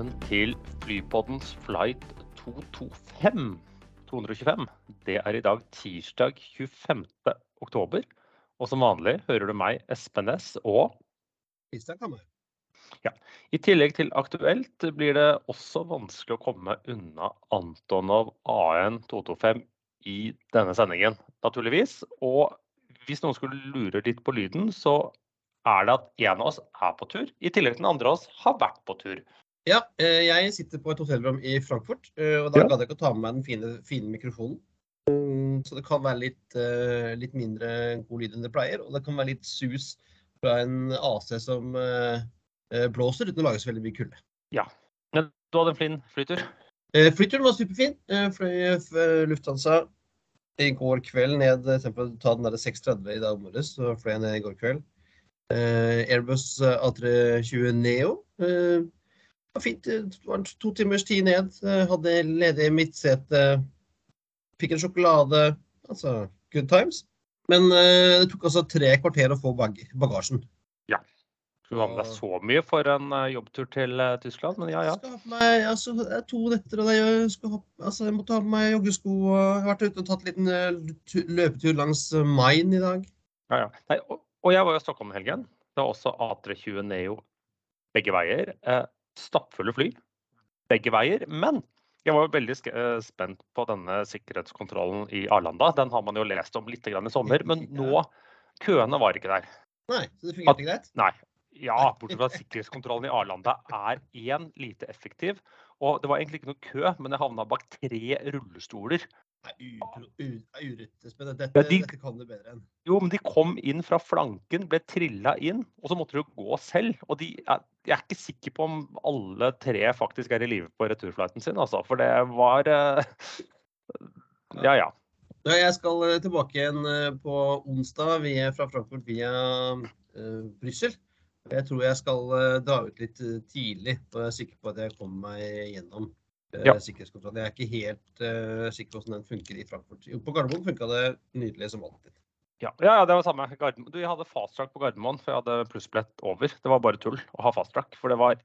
Velkommen til Flypoddens flight 225. 225. Det er i dag tirsdag 25. oktober. Og som vanlig hører du meg, Espen Næss, og ja, I tillegg til aktuelt blir det også vanskelig å komme unna Antonov AN 225 i denne sendingen, naturligvis. Og hvis noen skulle lure litt på lyden, så er det at en av oss er på tur, i tillegg til den andre av oss har vært på tur. Ja, eh, jeg sitter på et hotellrom i Frankfurt, eh, og da Ja. gadd jeg ikke å ta med meg den fine, fine mikrofonen. Mm, Så det kan være litt, eh, litt mindre god lyd enn det pleier, og det kan være litt sus fra en AC som blåser uten å lage så veldig mye kulde. Men du hadde en flin flytur? Eh, Flyturen var superfin. Eh, Fløy Lufthansa i går kveld ned eksempel, ta den der 6.30 i dag morges, så fløy jeg ned i går kveld. Eh, Airbus A320 Neo. Var fint. Det var to timers tid ned. Hadde ledig midtsete. Fikk en sjokolade. Altså good times. Men eh, det tok altså tre kvarter å få bag bagasjen. Skulle du ha med deg så mye for en eh, jobbtur til eh, Tyskland, men ja ja. Jeg meg altså, er to netter, og jeg, skal ha, altså, jeg måtte ha på meg joggesko. og Jeg har vært ute og tatt en liten løpetur langs Main i dag. ja, ja. Nei, og, og jeg var jo i Stockholm i helgen. Det var også A320 Neo begge veier. Eh, stappfulle fly begge veier. Men jeg var veldig eh, spent på denne sikkerhetskontrollen i Arlanda. Den har man jo lest om litt i sommer, men nå Køene var ikke der. Nei, så det fungerte greit? Nei. Ja, bortsett fra at sikkerhetskontrollen i Arlanda er én lite effektiv. Og det var egentlig ikke noe kø, men jeg havna bak tre rullestoler. Nei, u- u- Dette, Ja, de- dette kan du bedre enn. Jo, men de kom inn fra flanken, ble trilla inn, og så måtte de jo gå selv. Og de er, jeg er ikke sikker på om alle tre faktisk er i live på returflighten sin, altså. For det var eh, Ja, ja. Ja, jeg skal eh, tilbake igjen eh, på onsdag via, fra Frankfurt via uh, Brussel. Jeg tror jeg skal dra ut litt tidlig, og jeg er sikker på at jeg kommer meg gjennom Ja. sikkerhetskontrollen. Jeg er ikke helt uh, sikker på hvordan den funker i Frankfurt. Jo, På Gardermoen funka det nydelig som alltid. Ja, ja, ja, det var samme. Gardermoen. Du, jeg hadde fast track på Gardermoen, for jeg hadde plussbillett over. Det var bare tull å ha fast track, for det var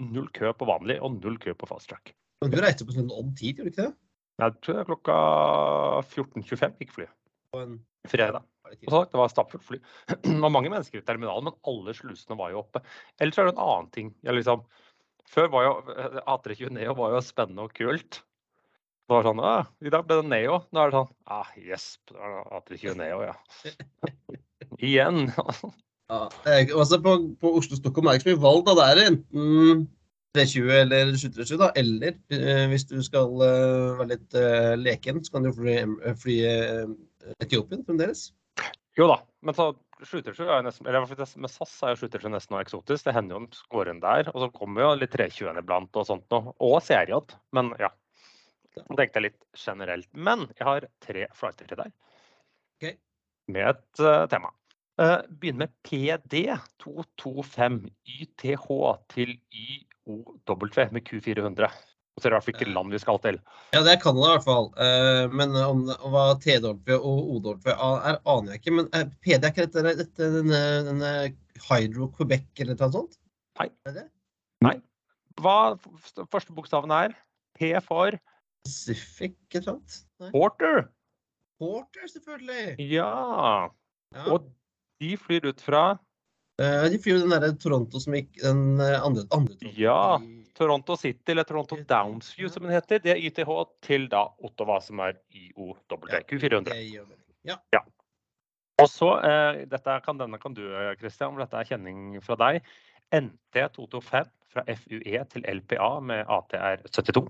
null kø på vanlig og null kø på fast track. Men du reiste på sånn odd tid, gjorde du ikke det? Jeg tror det er klokka 14.25 gikk flyet. På en Fredag. Og så, det var stappfullt fly. Det var mange mennesker i terminalen, men alle slusene var jo oppe. Ellers er det en annen ting. Jeg liksom, før var jo eh, A320 Neo var jo spennende og kult. Det var sånn I dag ble det Neo. Nå er det sånn ah, Yes, det er A320 Neo, ja. Igjen. Ja, eh, altså på, på Oslo-Stockholm er det ikke så mye valg. da. Det er enten 320 eller 737, da. Eller eh, hvis du skal eh, være litt eh, leken, så kan du fly, eh, fly Etiopien fremdeles. Jo da, men så Slutersjø er jo nesten, eller med SAS er jo Slutersjø nesten noe eksotisk. Det hender jo de går inn der. Og så kommer jo litt 320 iblant og sånt noe. Og CRJ. Men ja. Nå tenkte jeg litt generelt. Men jeg har tre flighter til deg. Okay. Med et uh, tema. Uh, begynner med PD225 YTH til YOW med Q400. Og så er det i hvert fall ikke land vi skal til. Ja, det er Canada i hvert fall. Eh, men om, om hva TW og OW er, aner jeg ikke. Men eh, PD er ikke dette, dette denne, denne Hydro Quebec eller noe sånt? Nei. Er det Nei. Hva første bokstaven er? P for Pacific eller annet? Nei. Porter. Porter, selvfølgelig. Ja. Ja. Og de flyr ut fra Eh, de flyr jo den derre Toronto som gikk Den andre, andre Toronto. Ja. Toronto City, eller Toronto Downsview som den heter. Det er YTH til da Ottawa, som er IOW, Ja, Q400. det gjør mening. Ja. Og så, eh, kan, denne kan du, eh, Christian, for dette er kjenning fra deg. NT225 fra FUE til LPA med ATR 72.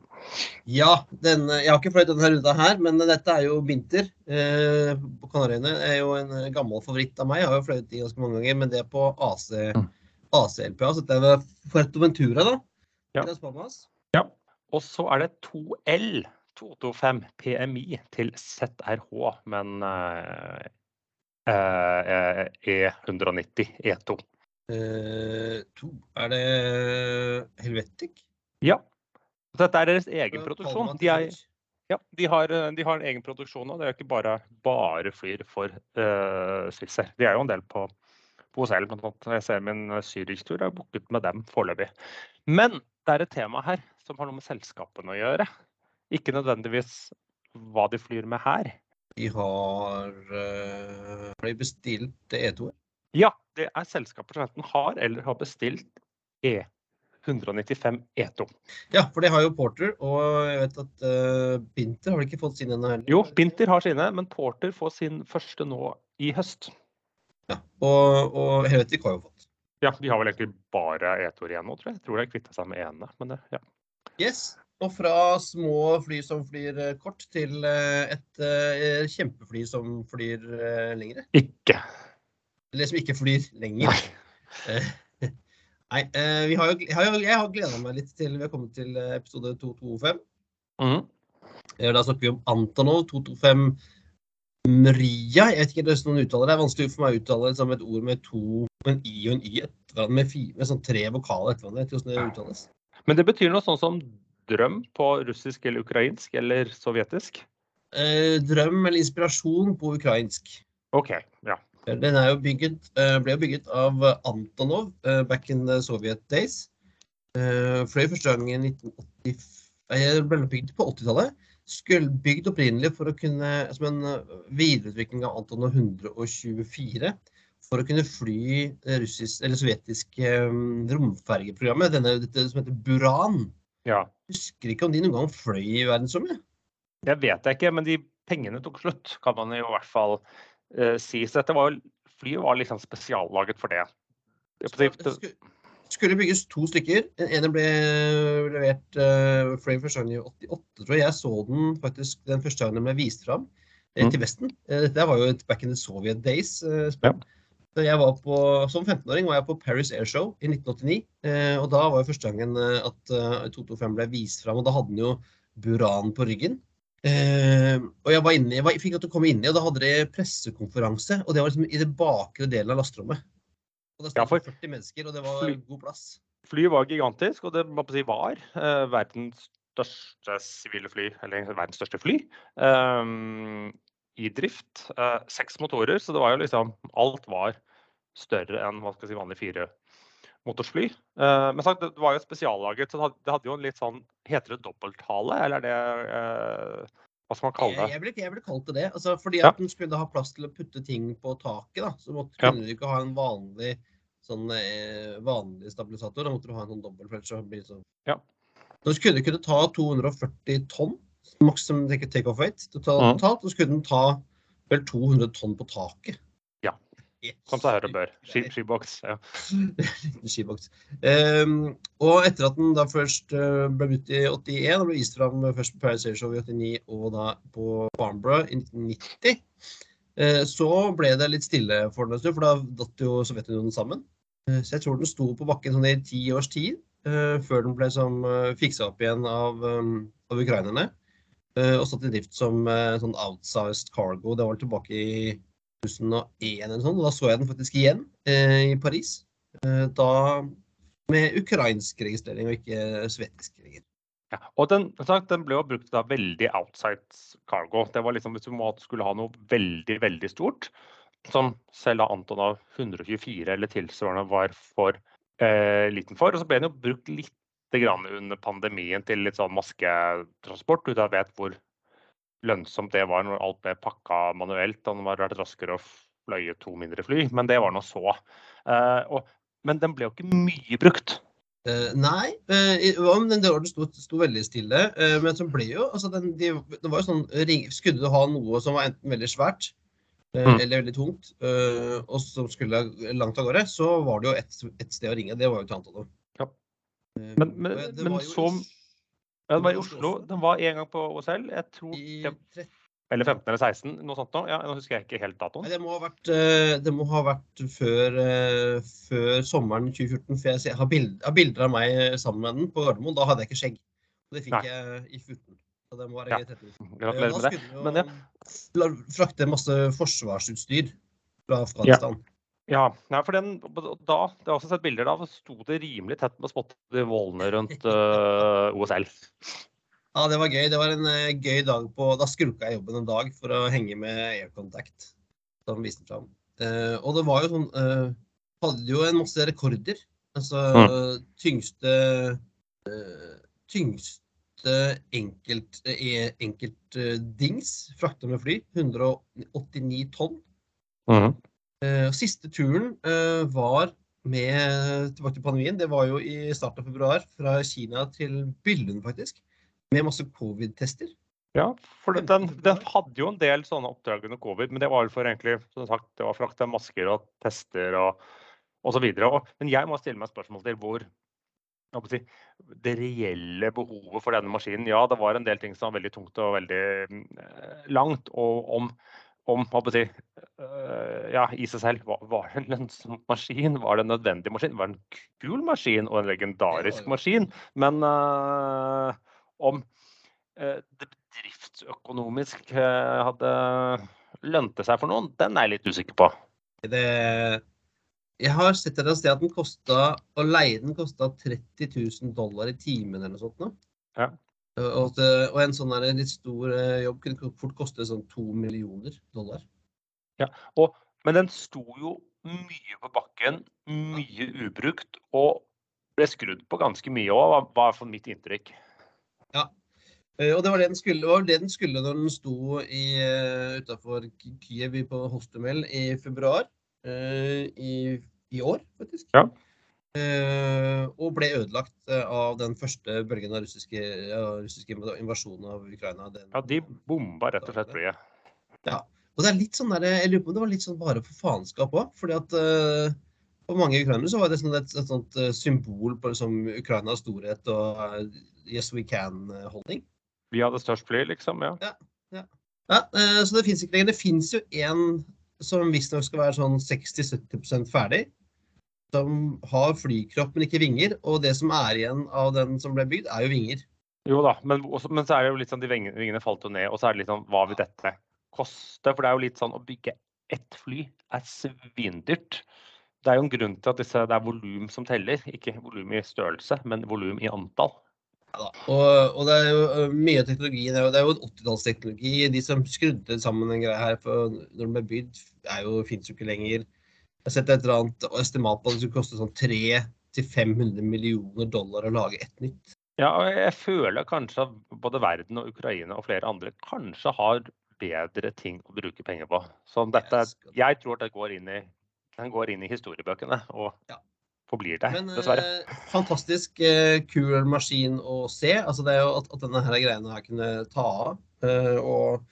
ja den, jeg har ikke fløyet denne ruta her, men dette er jo Binter eh, på Kanariøyene. er jo en gammel favoritt av meg. Jeg har jo fløyet de ganske mange ganger, men det er på AC, Mm. AC-LPA. Så dette er Fuerteventura, da. Ja. Las Palmas. Og så er det 2L 225 PMI til ZRH, men eh, eh, E190 E2. Eh, to. Er det Helvetic? Ja. Dette er deres egen Fra produksjon. De, er, ja, de, har, eh, de har en egen produksjon, og det er ikke bare, bare flyr for uh, Swiss. De er jo en del på OSL. annet. Jeg ser min Zürich-tur er booket med dem foreløpig. Men det er et tema her som har noe med selskapene å gjøre. Ikke nødvendigvis hva de flyr med her. De har Har de bestilt E2? Ja, det er selskaper som enten har eller har bestilt E195 E2. Ja, for det har jo Porter, og jeg vet at uh, Binter har vel ikke fått sin ennå? Jo, Binter har sine, men Porter får sin første nå i høst. Ja, Og, og Helvetic har jo fått. Ja, de har vel egentlig bare E2-er igjen nå, tror jeg. Jeg tror de kvitta seg med ene, men det, ja. Yes. Og fra små fly som flyr eh, kort, til eh, et uh, kjempefly som flyr uh, lengre. Ikke. Eller som ikke flyr lenger. Nei, uh, vi har jo, jeg har, jeg har gleda meg litt til vi har kommet til episode 225. Mm. Da snakker vi om Antonov 225 Mria. Jeg vet ikke hvordan noen uttaler det. Det er vanskelig for meg å uttale det som et ord med to en i og en y etter hverandre, med, fire, med sånn tre vokaler etter hverandre. Jeg hvordan det uttales. Men det betyr noe sånn som drøm på russisk eller ukrainsk eller sovjetisk? Eh, drøm eller inspirasjon på ukrainsk. OK, ja. Den er jo bygget, eh, ble jo bygget av Antonov eh, back in the Soviet days. Fløy første gang i 1980, ble bygd på 80-tallet. Skulle bygd opprinnelig for å kunne, som en videreutvikling av Antonov 124 for å kunne fly russisk, eller sovjetiske romfergeprogrammet. Denne, dette som heter Buran. Ja. Husker ikke om de noen gang fløy i verdensrommet? Det vet jeg ikke, men de pengene tok slutt, kan man i hvert fall uh, si. Så dette var, flyet var liksom spesiallaget for det. det skulle bygges to stykker. Den ene ble levert uh, første gang i 88, tror jeg. Jeg så den faktisk den første gangen den ble vist fram mm. til Vesten. Uh, dette var jo et back in the Soviet days. Uh, ja. Jeg var på, som 15-åring var jeg på Paris Airshow i 1989. Eh, og da var jo første gangen eh, at eh, 225 ble vist fram, og da hadde den jo Buran på ryggen. Eh, og jeg var inne, jeg, var, jeg fikk lov til å komme inn i, og da hadde de pressekonferanse. Og det var liksom i det bakre delen av lasterommet. Og det stod ja, 40 mennesker, og det var fly, god plass. Flyet var gigantisk, og det si, var eh, verdens største sivile fly, eller verdens største fly. Um, i drift. Uh, seks motorer, så det var jo liksom Alt var større enn hva skal jeg si, vanlig fire motorsfly. Uh, men sagt, det var jo spesiallaget, så det hadde jo en litt sånn Heter det dobbelthale, eller er det eh, Hva skal man kalle det? Jeg, ville, jeg ville kalt det det. Altså, fordi at den skulle ha plass til å putte ting på taket, da, så måtte, kunne du ikke ha en vanlig sånn eh, vanlig stabilisator. Da måtte du ha en sånn dobbeltfletcher. Sånn. Ja. Du skulle kunne ta 240 tonn maksimum takeoff weight totalt, Mm. og så skulle den ta vel 200 tonn på taket. Ja. Som seg hør og bør. Skiboks. Ja. Skiboks. Um, og etter at den da først uh, ble brukt i 81 og ble vist fram først på Paris Air Show i 89 og da på Farnborough i 1990, uh, så ble det litt stille for den en stund, for da datt jo Sovjetunionen sammen. Uh, så jeg tror den sto på bakken sånn i ti års tid, før den ble som fiksa opp igjen av, um, av ukrainerne. Eh, og satt i drift som eh, sånn outsized cargo. Det var tilbake i 2001 eller sånn. Og da så jeg den faktisk igjen eh, i Paris. da med ukrainsk registrering og ikke sovjetisk registrering. Ja, og den, den, ble jo brukt da veldig outside cargo. Det var liksom Hvis du skulle ha noe veldig, veldig stort, som selv da Antonov 124 eller tilsvarende var for eh, liten for. Og så ble den jo brukt litt grann under pandemien til litt sånn masketransport, uten at jeg vet hvor lønnsomt det var når alt ble pakka manuelt. og det var vært raskere å fløye to mindre fly, men det var nå så. Uh, og, men den ble jo ikke mye brukt. Uh, nei, uh, den det sto, sto, veldig stille. Uh, men så ble jo altså den, de, det var jo sånn, Skulle du ha noe som var enten veldig svært mm. eller veldig tungt, og som skulle langt av gårde, så var det jo ett et sted å ringe. Det var jo til Antonov. Men, men, men så ja, Den var i Oslo. Den var en gang på OSL. Jeg tror Eller 15 eller 16, noe sånt noe. Ja, nå husker jeg ikke helt datoen. Det må ha vært, eh, det må ha vært før, eh, før, sommeren 2014. For jeg har bilder, bilder, av meg sammen med den på Gardermoen. Da hadde jeg ikke skjegg. Og det fikk Nei. jeg i 14. Så det må være. Ja. Gratulerer med det. Men ja. Frakte masse forsvarsutstyr fra Afghanistan. Ja. Ja, for den, da, det har også sett bilder av, sto det rimelig tett med spottet i vollene rundt uh, OSL. Ja, det var gøy. Det var en uh, gøy dag på Da skulka jeg jobben en dag for å henge med Aircontact, som viste fram. Uh, og det var jo sånn hadde jo en masse rekorder. Altså tyngste eh, Tyngste enkelt, eh, enkeltdings frakta med fly. 189 tonn. Mhm. Eh, siste turen eh, var med tilbake til pandemien. Det var jo i starten av februar, fra Kina til Billund, faktisk. Med masse covid-tester. Ja, for den, den, hadde jo en del sånne oppdrag under covid, men det var for egentlig, som sagt, det var frakt av masker og tester og osv. Men jeg må stille meg spørsmål til hvor det reelle behovet for denne maskinen. Ja, det var en del ting som var veldig tungt og veldig eh, langt. Og om, om si, eh, ja, i seg selv, var, var det en lønnsom maskin? Var det en nødvendig maskin? Var det en kul maskin og en legendarisk maskin? Men uh, om uh, det bedriftsøkonomisk uh, hadde lønte seg for noen, den er jeg litt usikker på. Det, jeg har sett et sted at den kosta Å leie den kosta 30 000 dollar i timen eller noe sånt. nå. Ja. Og, at- og en sånn der litt stor eh, jobb kunne fort koste sånn to millioner dollar. Og, men den sto jo mye på bakken, mye ubrukt, og ble skrudd på ganske mye òg, var var i hvert fall mitt inntrykk. Ja, Og det var det den skulle, var det den skulle når den sto i, utafor Kiev på Hostomel i februar eh, i, i år, faktisk. Ja. Eh, og ble ødelagt eh, av den første bølgen av russiske, russiske invasjonen av Ukraina. Den, Ja, de bomba rett og slett flyet. Ja. Og det er litt sånn der, jeg lurer på om det var litt sånn bare for faenskap òg. fordi at eh, for mange ukrainere så var det sånn et, et sånt symbol på liksom, Ukrainas storhet og uh, yes we can-holdning. Vi hadde størst fly, liksom. ja. Ja, eh, så det fins ikke lenger. Det fins jo en som visstnok skal være sånn 60-70% ferdig. Som har flykropp, men ikke vinger. Og det som er igjen av den som ble bygd, er jo vinger. Jo da, men, også, men så er det jo litt sånn de vingene, vingene falt jo ned, og så er det litt sånn hva vil dette koste? For det er jo litt sånn å bygge ett fly er svindyrt. Det er jo en grunn til at disse, det er volum som teller, ikke volum i størrelse, men volum i antall. Ja, og, og det er jo mye av teknologien. Det er jo, en 80-tallsteknologi. De som skrudde sammen den greia her for når den ble bygd, fins jo ikke lenger. Jeg har sett et eller annet estimat på at det skulle koste sånn 300-500 millioner dollar å lage ett nytt. Ja, og jeg føler kanskje at både verden og Ukraina og flere andre kanskje har bedre ting å bruke penger på. Så dette, Jeg tror at det går inn i, den går inn i historiebøkene og Ja. forblir det, Men dessverre. eh, fantastisk eh, kul maskin å se. Altså, det er jo at, at denne her greiene her kunne ta av. eh, og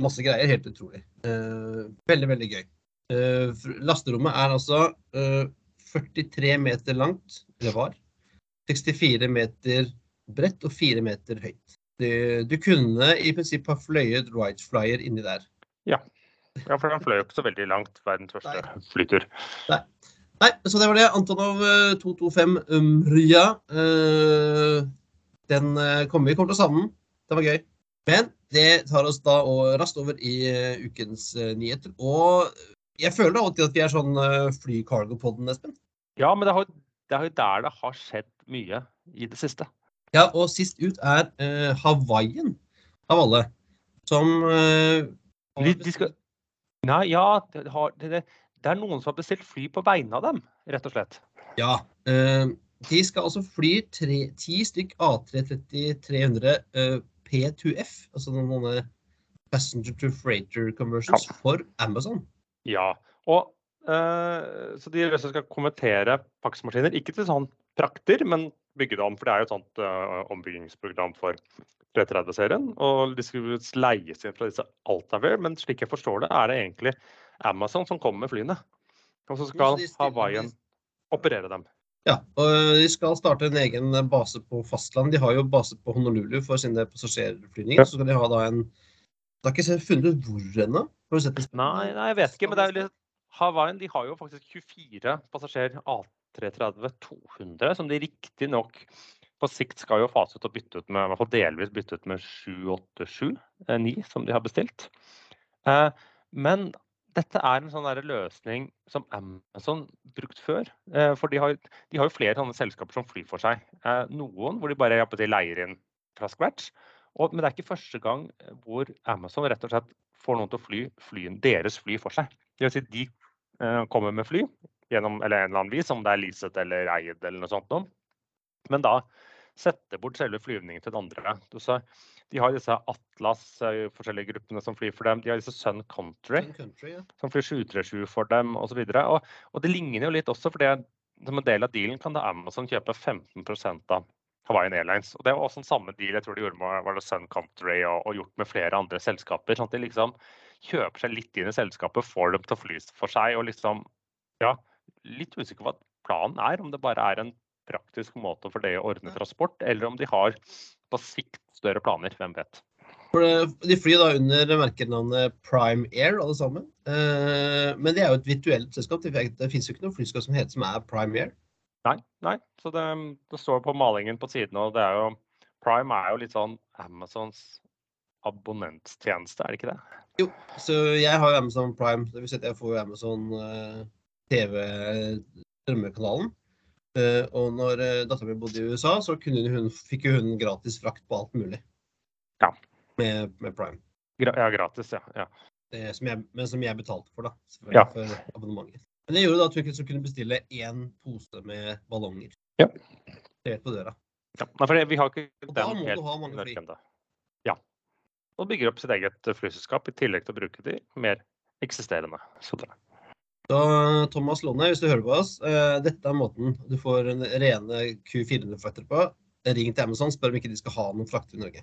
masse greier. Helt utrolig. Eh, veldig, veldig gøy. Eh, fr- lasterommet er altså uh, 43 meter langt, eller var. 64 meter bredt og 4 meter høyt. Du, du kunne i prinsipp ha fløyet Right Flyer inni der. Ja, for den fløy jo ikke så veldig langt, verdens første flytur. Nei, så det var det. Antonov eh, 225 Mrya. Uh, den eh, kommer vi kommer til å savne. Det var gøy. Men det tar oss da og raskt over i eh, ukens eh, nyheter. Og jeg føler da alltid at vi er sånn uh, fly-cargo-podden, Espen. Ja, men det, er jo der det har skjedd mye i det siste. Ja, og sist ut er uh, Hawaiian, av alle, som uh, De, de skal, nei, ja, det, har, det, det er noen som har bestilt fly på vegne av dem, rett og slett. Ja. Uh, de skal altså fly ti stykk A330-300 eh, P2F, altså noen passenger to freighter conversions, for Amazon. Ja, og eh, Så de skal konvertere faksmaskiner, ikke til sånn prakter, men bygge det om. For det er jo et sånt eh, ombyggingsprogram for 330-serien. Og de skulle leies inn fra disse Altavere, men slik jeg forstår det, er det egentlig Amazon som kommer med flyene. Og så skal Hawaiian operere dem. Ja, og de skal starte en egen base på fastland. De har jo base på Honolulu for sine passasjerflyvninger. Ja. Så skal de ha da en har ikke funnet ut hvor ennå. Nei, nei, jeg vet ikke, men det er jo litt Hawaiian de har jo faktisk 24 passasjer A330-200, som de riktignok på sikt skal jo fase ut og bytte ut med, i hvert fall delvis bytte ut med 787, eh, 9, som de har bestilt. Eh, men dette er en sånn løsning som Amazon brukt før. Eh, for de har, de har jo flere sånne selskaper som flyr for seg. Noen hvor de bare leier inn fra scratch. Og, men det er ikke første gang eh, hvor Amazon rett og slett får noen til å fly flyen, deres fly for seg. Det vil si de eh, kommer med fly, gjennom eller en eller annen vis, om det er leaset eller eid eller noe sånt. Men da sette bort selve flyvningen til det andre. Du sa, de har disse Atlas, eh, forskjellige gruppene som flyr for dem. De har disse Sun Country, Sun Country, ja. som flyr 737 for dem osv. Og, og det ligner jo litt også, for det, som en del av dealen kan da Amazon kjøpe 15% av Hawaiian Airlines. Og Det var også en samme deal jeg tror de gjorde med var det Sun Country og, og gjort med flere andre selskaper. sånn at de liksom kjøper seg litt inn i selskapet, får dem til å fly for seg. og liksom, ja, Litt usikker på hva planen er, om det bare er en praktisk måte for det å ordne transport, eller om de har på sikt større planer. Hvem vet. De flyr da under merkenavnet Prime Air, alle sammen. Eh, Men det er jo et virtuelt selskap. Det finnes jo ikke noe flyskap som heter som er Prime Air. Nei, nei. Så det, det står på malingen på siden, og det er jo Prime er jo litt sånn Amazons abonnenttjeneste, er det ikke det? Jo, så jeg har Amazon Prime. Det vil si at jeg får Amazon eh, TV-strømmekanalen. Eh, og når uh, dattera mi bodde i USA, så hun, fikk hun gratis frakt på alt mulig. Ja. Med, med Prime. Gra ja, gratis, ja. ja. Det, som jeg, men som jeg betalte for, da. Ja. For abonnementet. Men det gjorde da at du kunne- kunne bestille én pose med ballonger. Ja. Helt på døra. ja. For vi har ikke Og den må helt du fly. ennå. Ja. Og bygger opp sitt eget flyselskap i tillegg til å bruke de mer eksisterende. Så det. Da, Thomas Lonne, hvis du hører på oss, eh, dette er måten du får en rene Q400-frakter på. Ring til Amazon, spør om ikke de skal ha noen frakter i Norge.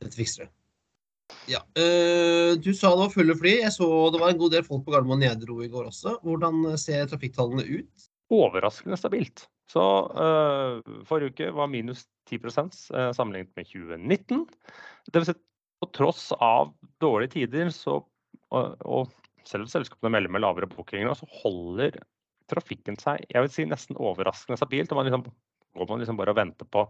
Dette fikser du. Ja. øh, du sa det var fulle fly. Jeg så det var en god del folk på Gardermoen nedro i går også. Hvordan ser trafikktallene ut? Overraskende stabilt. Så øh, forrige uke var minus 10% øh, sammenlignet med 2019. Det vil si på tross av dårlige tider, så, og, og selv om selskapene melder med lavere bookinger, så holder trafikken seg jeg vil si, nesten overraskende stabilt. og man liksom, går man liksom bare og venter på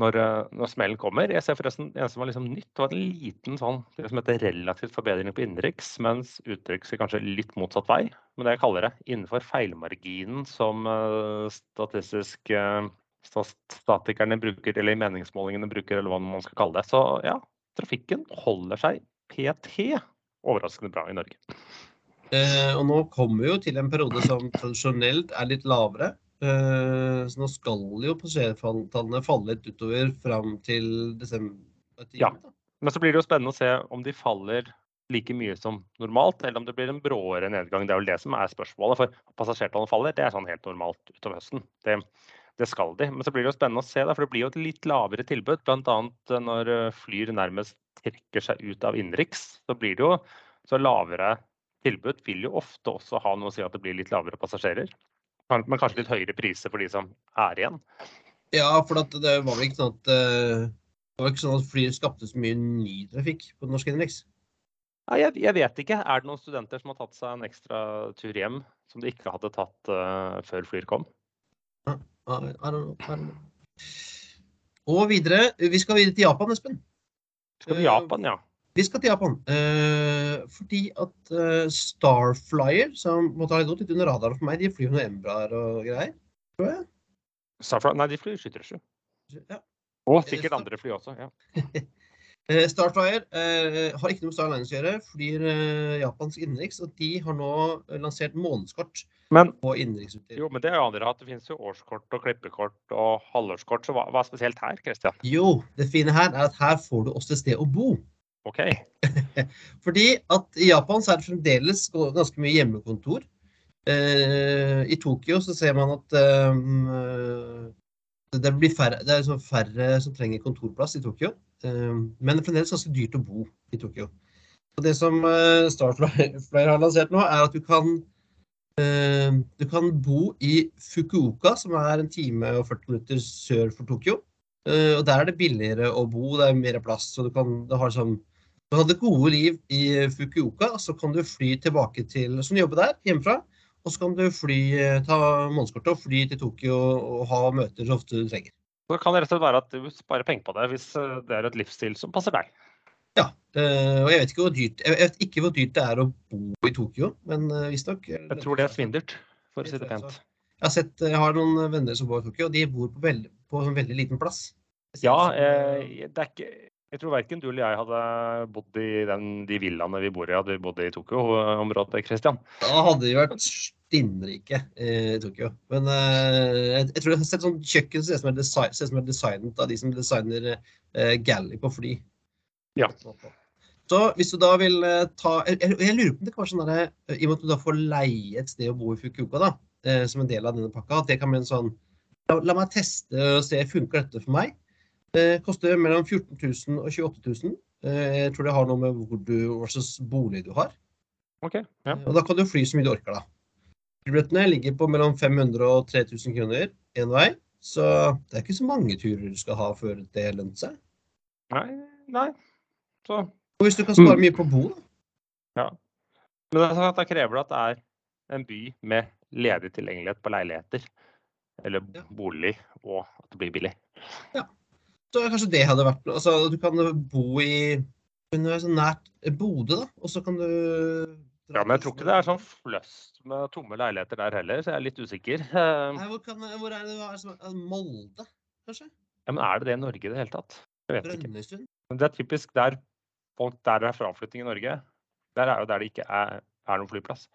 når, øh, når smellen kommer. Jeg ser forresten, Det eneste som var liksom nytt, var en liten sånn, det som heter relativt forbedring på innenriks, mens utenriks er kanskje litt motsatt vei. Men det jeg kaller det innenfor feilmarginen som øh, statistisk øh, statikerne bruker, eller meningsmålingene bruker, eller hva man skal kalle det. Så ja, trafikken holder seg PT overraskende bra i Norge. Eh, og nå kommer vi jo til en periode som tradisjonelt er litt lavere. Eh, så nå skal jo passasjertallene falle litt utover fram til desember. Ja. Men så blir det jo spennende å se om de faller like mye som normalt, eller om det blir en bråere nedgang. Det er vel det som er spørsmålet. For passasjertallene faller, det er sånn helt normalt utover høsten. Det, det skal de. Men så blir det jo spennende å se, da, for det blir jo et litt lavere tilbud. Bl.a. når eh, flyr nærmest trekker seg ut av innenriks, så blir det jo så lavere tilbud vil jo ofte også ha noe å si at det blir litt lavere passasjerer. Men kanskje litt høyere priser for de som er igjen. Ja, for at det var vel ikke sånn at eh, det var ikke sånn at flyet skapte så mye ny trafikk på den norske innenriks. Nei, jeg, jeg vet ikke. Er det noen studenter som har tatt seg en ekstra tur hjem som de ikke hadde tatt uh, før flyr kom? I, I don't know, I don't know. Og videre, vi skal videre til Japan, Espen. Skal til Japan, ja. Vi skal til Japan. eh, fordi at eh, Starflyer, som måtte ha gått litt under radaren for meg, de flyr noe Embraer og greier. Tror jeg. Starflyer, nei, de flyr 737. Ja. Og sikkert andre fly også. ja. Eh, Starflyer eh, har ikke noe med Star Alliance å gjøre, flyr eh, japansk innenriks, og de har nå lansert månedskort Men på innenriksruter. jo, men det er jo andre hatt. Det finnes jo årskort og klippekort og halvårskort. Så hva, hva er spesielt her, Christian? Jo, det fine her er at her får du også et sted å bo. OK. Fordi at i Japan så er det fremdeles ganske mye hjemmekontor. Eh, I Tokyo så ser man at eh, det blir færre, det er færre som trenger kontorplass i Tokyo. Eh, men det fremdeles ganske dyrt å bo i Tokyo. Og det som eh, Starflyer har lansert nå, er at du kan eh, du kan bo i Fukuoka, som er en time og 40 minutter sør for Tokyo. Eh, og der er det billigere å bo, det er mer plass. Så du kan du har sånn du hadde gode liv i Fukuoka, så kan du fly tilbake til Så kan du jobbe der hjemmefra. Og så kan du fly, ta månedskortet og fly til Tokyo og ha møter så ofte du trenger. Så det kan rett og slett være at du sparer penger på det hvis eh, det er et livsstil som passer deg. Ja. eh, og jeg vet ikke hvor dyrt, jeg vet ikke hvor dyrt det er å bo i Tokyo, men uh, visstnok Jeg tror det er svindelt, for å si det pent. Jeg har, sett, jeg har noen venner som bor i Tokyo, og de bor på, veldig, på en veldig liten plass. Ja, eh, det er ikke Jeg tror verken du eller jeg hadde bodd i den, de villaene vi bor i, hadde vi bodd i Tokyo-området, Christian. Da hadde vi vært stinnrike i Tokyo. Men uh, jeg, jeg, tror jeg har sett sånn kjøkken som ser ut som er designet av de som designer uh, galley på fly. Ja. Så hvis du da vil uh, ta jeg, jeg, lurer på om det kan være sånn der, I og med at du da får leie et sted å bo i Fukuoka, da, som en del av denne pakka, at det kan bli en sånn La, la meg teste og se funker dette for meg. Det koster mellom 14 000 og 28 000. Jeg tror det har noe med hvor du, hva slags bolig du har. Okay, ja. Og da kan du fly så mye du orker, da. Flybillettene ligger på mellom 500 og 3000 kroner én vei. Så det er ikke så mange turer du skal ha før det lønner seg. Nei, nei. Så Og hvis du kan spare mye på bo, da. Ja. Men det sånn at da krever det at det er en by med ledig tilgjengelighet på leiligheter. Eller Ja. bolig, og at det blir billig. Så kanskje det hadde vært. Altså, du kan bo i så nært Bodø, da. Og så kan du Ja, Men jeg tror ikke det er sånn fløst med tomme leiligheter der heller, så jeg er litt usikker. Eh, Nei, hvor, kan, hvor er det hva er det er Molde, kanskje? Ja, men er det det i Norge i det hele tatt? Jeg vet ikke. Brønnøysund? Det er typisk der folk der er fraflytting i Norge. Der er jo der det ikke er, er noen flyplass.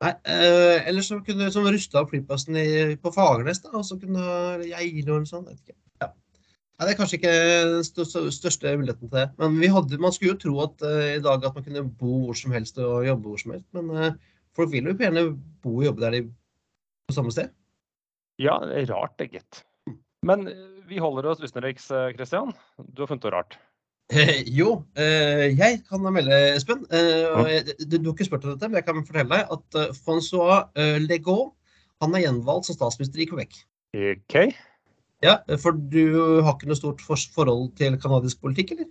Nei, øh, eller så kunne du rusta opp flyplassen i, på Fagernes, da, og så kunne du Geilo eller sånt. Vet ikke. Nei, det er kanskje ikke den største, muligheten til det. Men vi hadde, man skulle jo tro at uh, i dag at man kunne bo hvor som helst og jobbe hvor som helst. Men uh, folk vil jo gjerne bo og jobbe der de på samme sted. Ja, det er rart, det, gitt. Men eh, vi holder oss utenriks, Kristian. Du har funnet noe rart. Eh, jo, eh, jeg kan melde, Espen. Eh, du, du har ikke spurt om dette, men jeg kan fortelle deg at Francois Legault han er gjenvalgt som statsminister i Quebec. OK? Ja, For du har ikke noe stort forhold til canadisk politikk, eller?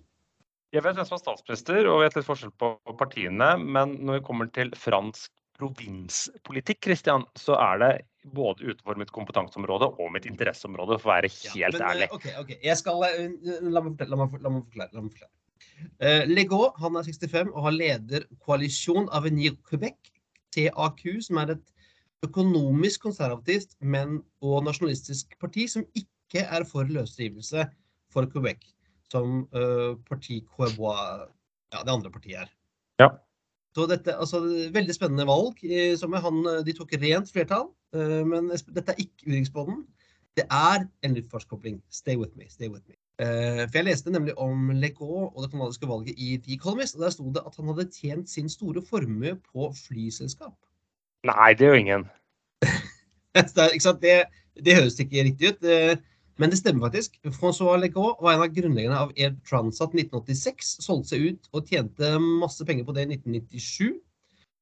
Jeg vet hvem som er statsminister, og vet litt forskjell på partiene. Men når vi kommer til fransk provinspolitikk, Christian, så er det både utenfor mitt kompetanseområde og mitt interesseområde, for å være helt men, eh, ærlig. ok, ok. Jeg skal, eh, la, meg fortelle, la, meg, la meg forklare. La meg forklare. Uh, Legault han er 65 og har leder Koalisjon Avenir Quebec, TAQ, som er et økonomisk konservativt, men og nasjonalistisk parti som ikke er for løsrivelse for Quebec, som uh, parti Quebois, ja, det andre partiet er. Ja. Så dette, altså, Veldig spennende valg. eh, som han, eh, De tok rent flertall, uh, men dette er ikke utenriksbåten. Det er en luftfartskobling. Stay with me. stay with me. Uh, for Jeg leste nemlig om Legault og det canadiske valget i The Economist. og Der sto det at han hadde tjent sin store formue på flyselskap. Nei, det er jo ingen. det, ikke? Det, det høres ikke riktig ut, men det stemmer faktisk. Francois Legault var en av grunnleggerne av Air Transat 1986. Solgte seg ut og tjente masse penger på det i 1997.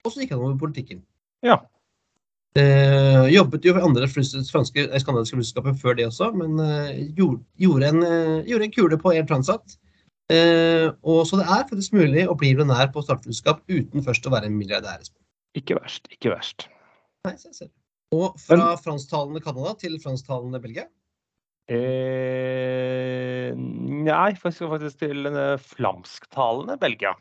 Og så gikk han over politikken. Ja. Eh, jobbet jo for andre franske eh, skandinaviske flyselskaper før det også, men eh, gjorde, gjorde, en, eh, gjorde en kule på Air Transat. Eh, og Så det er faktisk mulig å bli millionær på startflyselskap uten først å være en milliardær. Ikke verst. Ikke verst. Nei, se, se. Og fra fransktalende Canada til fransktalende Belgia. Eh, nei, for jeg skal faktisk til en eh, flamsktalende Belgia.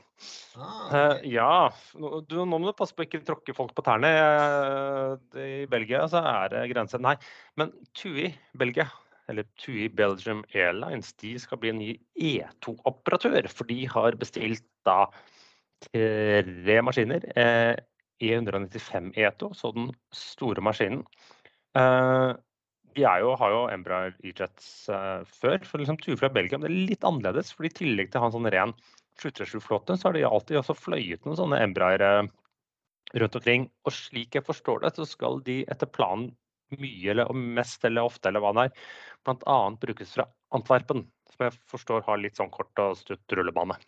Ah, Eh, ja, nå, du, nå må du passe på ikke tråkke folk på tærne. Eh, I Belgia så er det grenser. Nei, men TUI Belgia, eller TUI Belgium Airlines, de skal bli en ny E2-operatør. For de har bestilt da tre maskiner. Eh, E195 E2, så den store maskinen. Eh, er jo, har jo Embraer E-Jets uh, før, for liksom tur fra Belgia. Er litt annerledes, for i tillegg til å ha en sånn ren 737-flåte, så har de alltid også fløyet noen sånne Embraer eh, rundt omkring. Og slik jeg forstår det, så skal de etter planen mye eller mest eller ofte eller hva det er, bl.a. brukes fra Antwerpen. Som jeg forstår har litt sånn kort og stutt rullebane.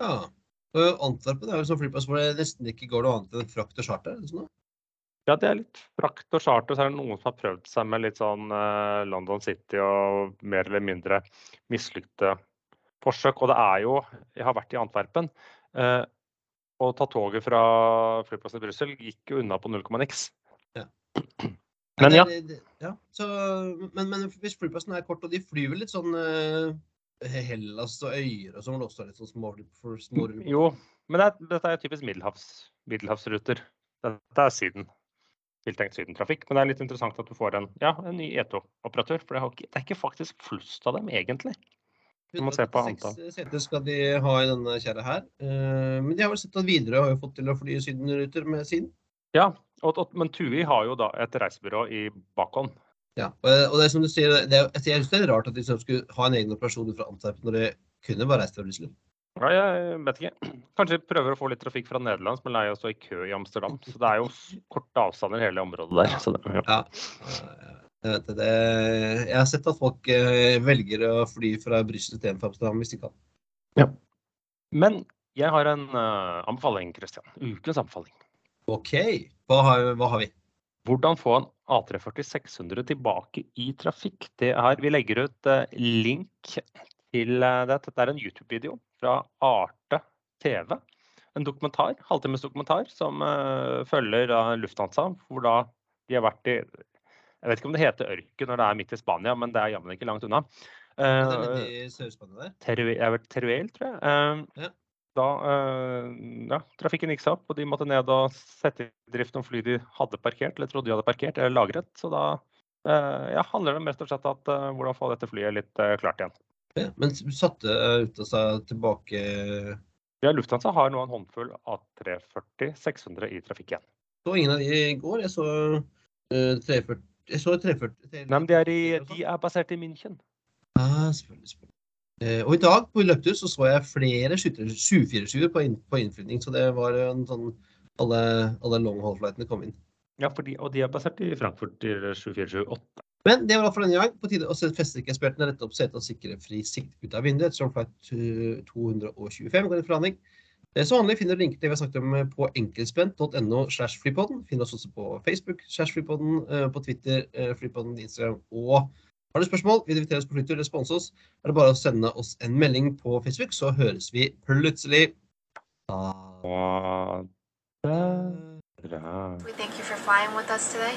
Ja. Antwerpen er jo sånn flyplass hvor det nesten ikke går noe annet enn frakt og charter. er sånn? Ja, det er litt frakt og charter. Så er det noen som har prøvd seg med litt sånn eh, London City og mer eller mindre mislykte forsøk. Og det er jo Jeg har vært i Antwerpen. Eh, å ta toget fra flyplassen i Brussel gikk jo unna på null komma niks. Ja. Men ja. Ja. Så, men, men hvis flyplassen er kort, og de flyr vel litt sånn eh, Hellas og øyer og sånn, også litt sånn små, for små Jo, men det dette er typisk middelhavs, middelhavsruter. Dette er Syden. Tiltenkt sydentrafikk. Men det er litt interessant at du får en, ja, en ny E2-operatør. For det, har ikke, det er ikke faktisk flust av dem, egentlig. Du må se på 186 seter skal de ha i denne kjerra her. Eh, Men de har vel sett at Widerøe har jo fått til å fly sydenruter med sin. Ja, og, og, men TUI har jo da et reisebyrå i bakhånd. Ja, og og det er som du sier, det er, jeg synes det er rart at de skulle ha en egen operasjon fra Antwerpen når de kunne bare reist fra Brussel. Ja, jeg vet ikke. Kanskje vi prøver å få litt trafikk fra Nederland, som er lei av å stå i kø i Amsterdam. Så det er jo korte avstander i hele området der. Så det, ja. Ja. Jeg, vet det, det, jeg har sett at folk eh, velger å fly fra Brussel til Amsterdam hvis de kan. Ja. Men jeg har en uh, anbefaling, Christian. Ukens anbefaling. OK, hva har, hva har vi? Hvordan få en A340 600 tilbake i trafikk. Det er, vi legger ut uh, link til eh, det. Dette er en YouTube-video fra Arte TV. En dokumentar, halvtimes dokumentar som uh, følger uh, Lufthansa. Hvor da de har vært i Jeg vet ikke om det heter ørken når det er midt i Spania, men det er jammen ikke langt unna. Er Eh. Teruel, Teruel, tror jeg. Uh, Ja. Da uh, ja, trafikken gikk seg opp, og de måtte ned og sette i drift noen fly de hadde parkert, eller trodde de hadde parkert, eller lagret. Så da ja, handler det om rett og slett at hvordan få dette flyet litt klart igjen. Ja, men satte eh, ut av seg tilbake Ja, Lufthansa har nå en håndfull A340 600 i trafikk igjen. Så ingen av de i går. Jeg så uh, 340 Jeg så 340 Nei, men de er, i, de er basert i München. Ah, selvfølgelig, selvfølgelig. Eh, og i dag på løptur så så jeg flere 747-er på, inn, på innflytning, så det var en sånn alle, alle long haul-flightene kom inn. Ja, fordi, og de er basert i Frankfurt til 7478. Men det var alt for denne gang. På tide å sette festeekspertene rette opp setet og sikre fri sikt ut av vinduet ettersom flight eh, 225 går i forhandling. Som vanlig finner du linker til det vi har snakket om eh, på enkeltspent.no slash flypodden. Finner oss også på Facebook slash flypodden, eh, på Twitter, eh, flypodden, Instagram og har du spørsmål, vil du invitere oss på flytur eller sponse oss, er det bare å sende oss en melding på Facebook, så høres vi plutselig. Da. Da. Da. We thank you for flying with us today.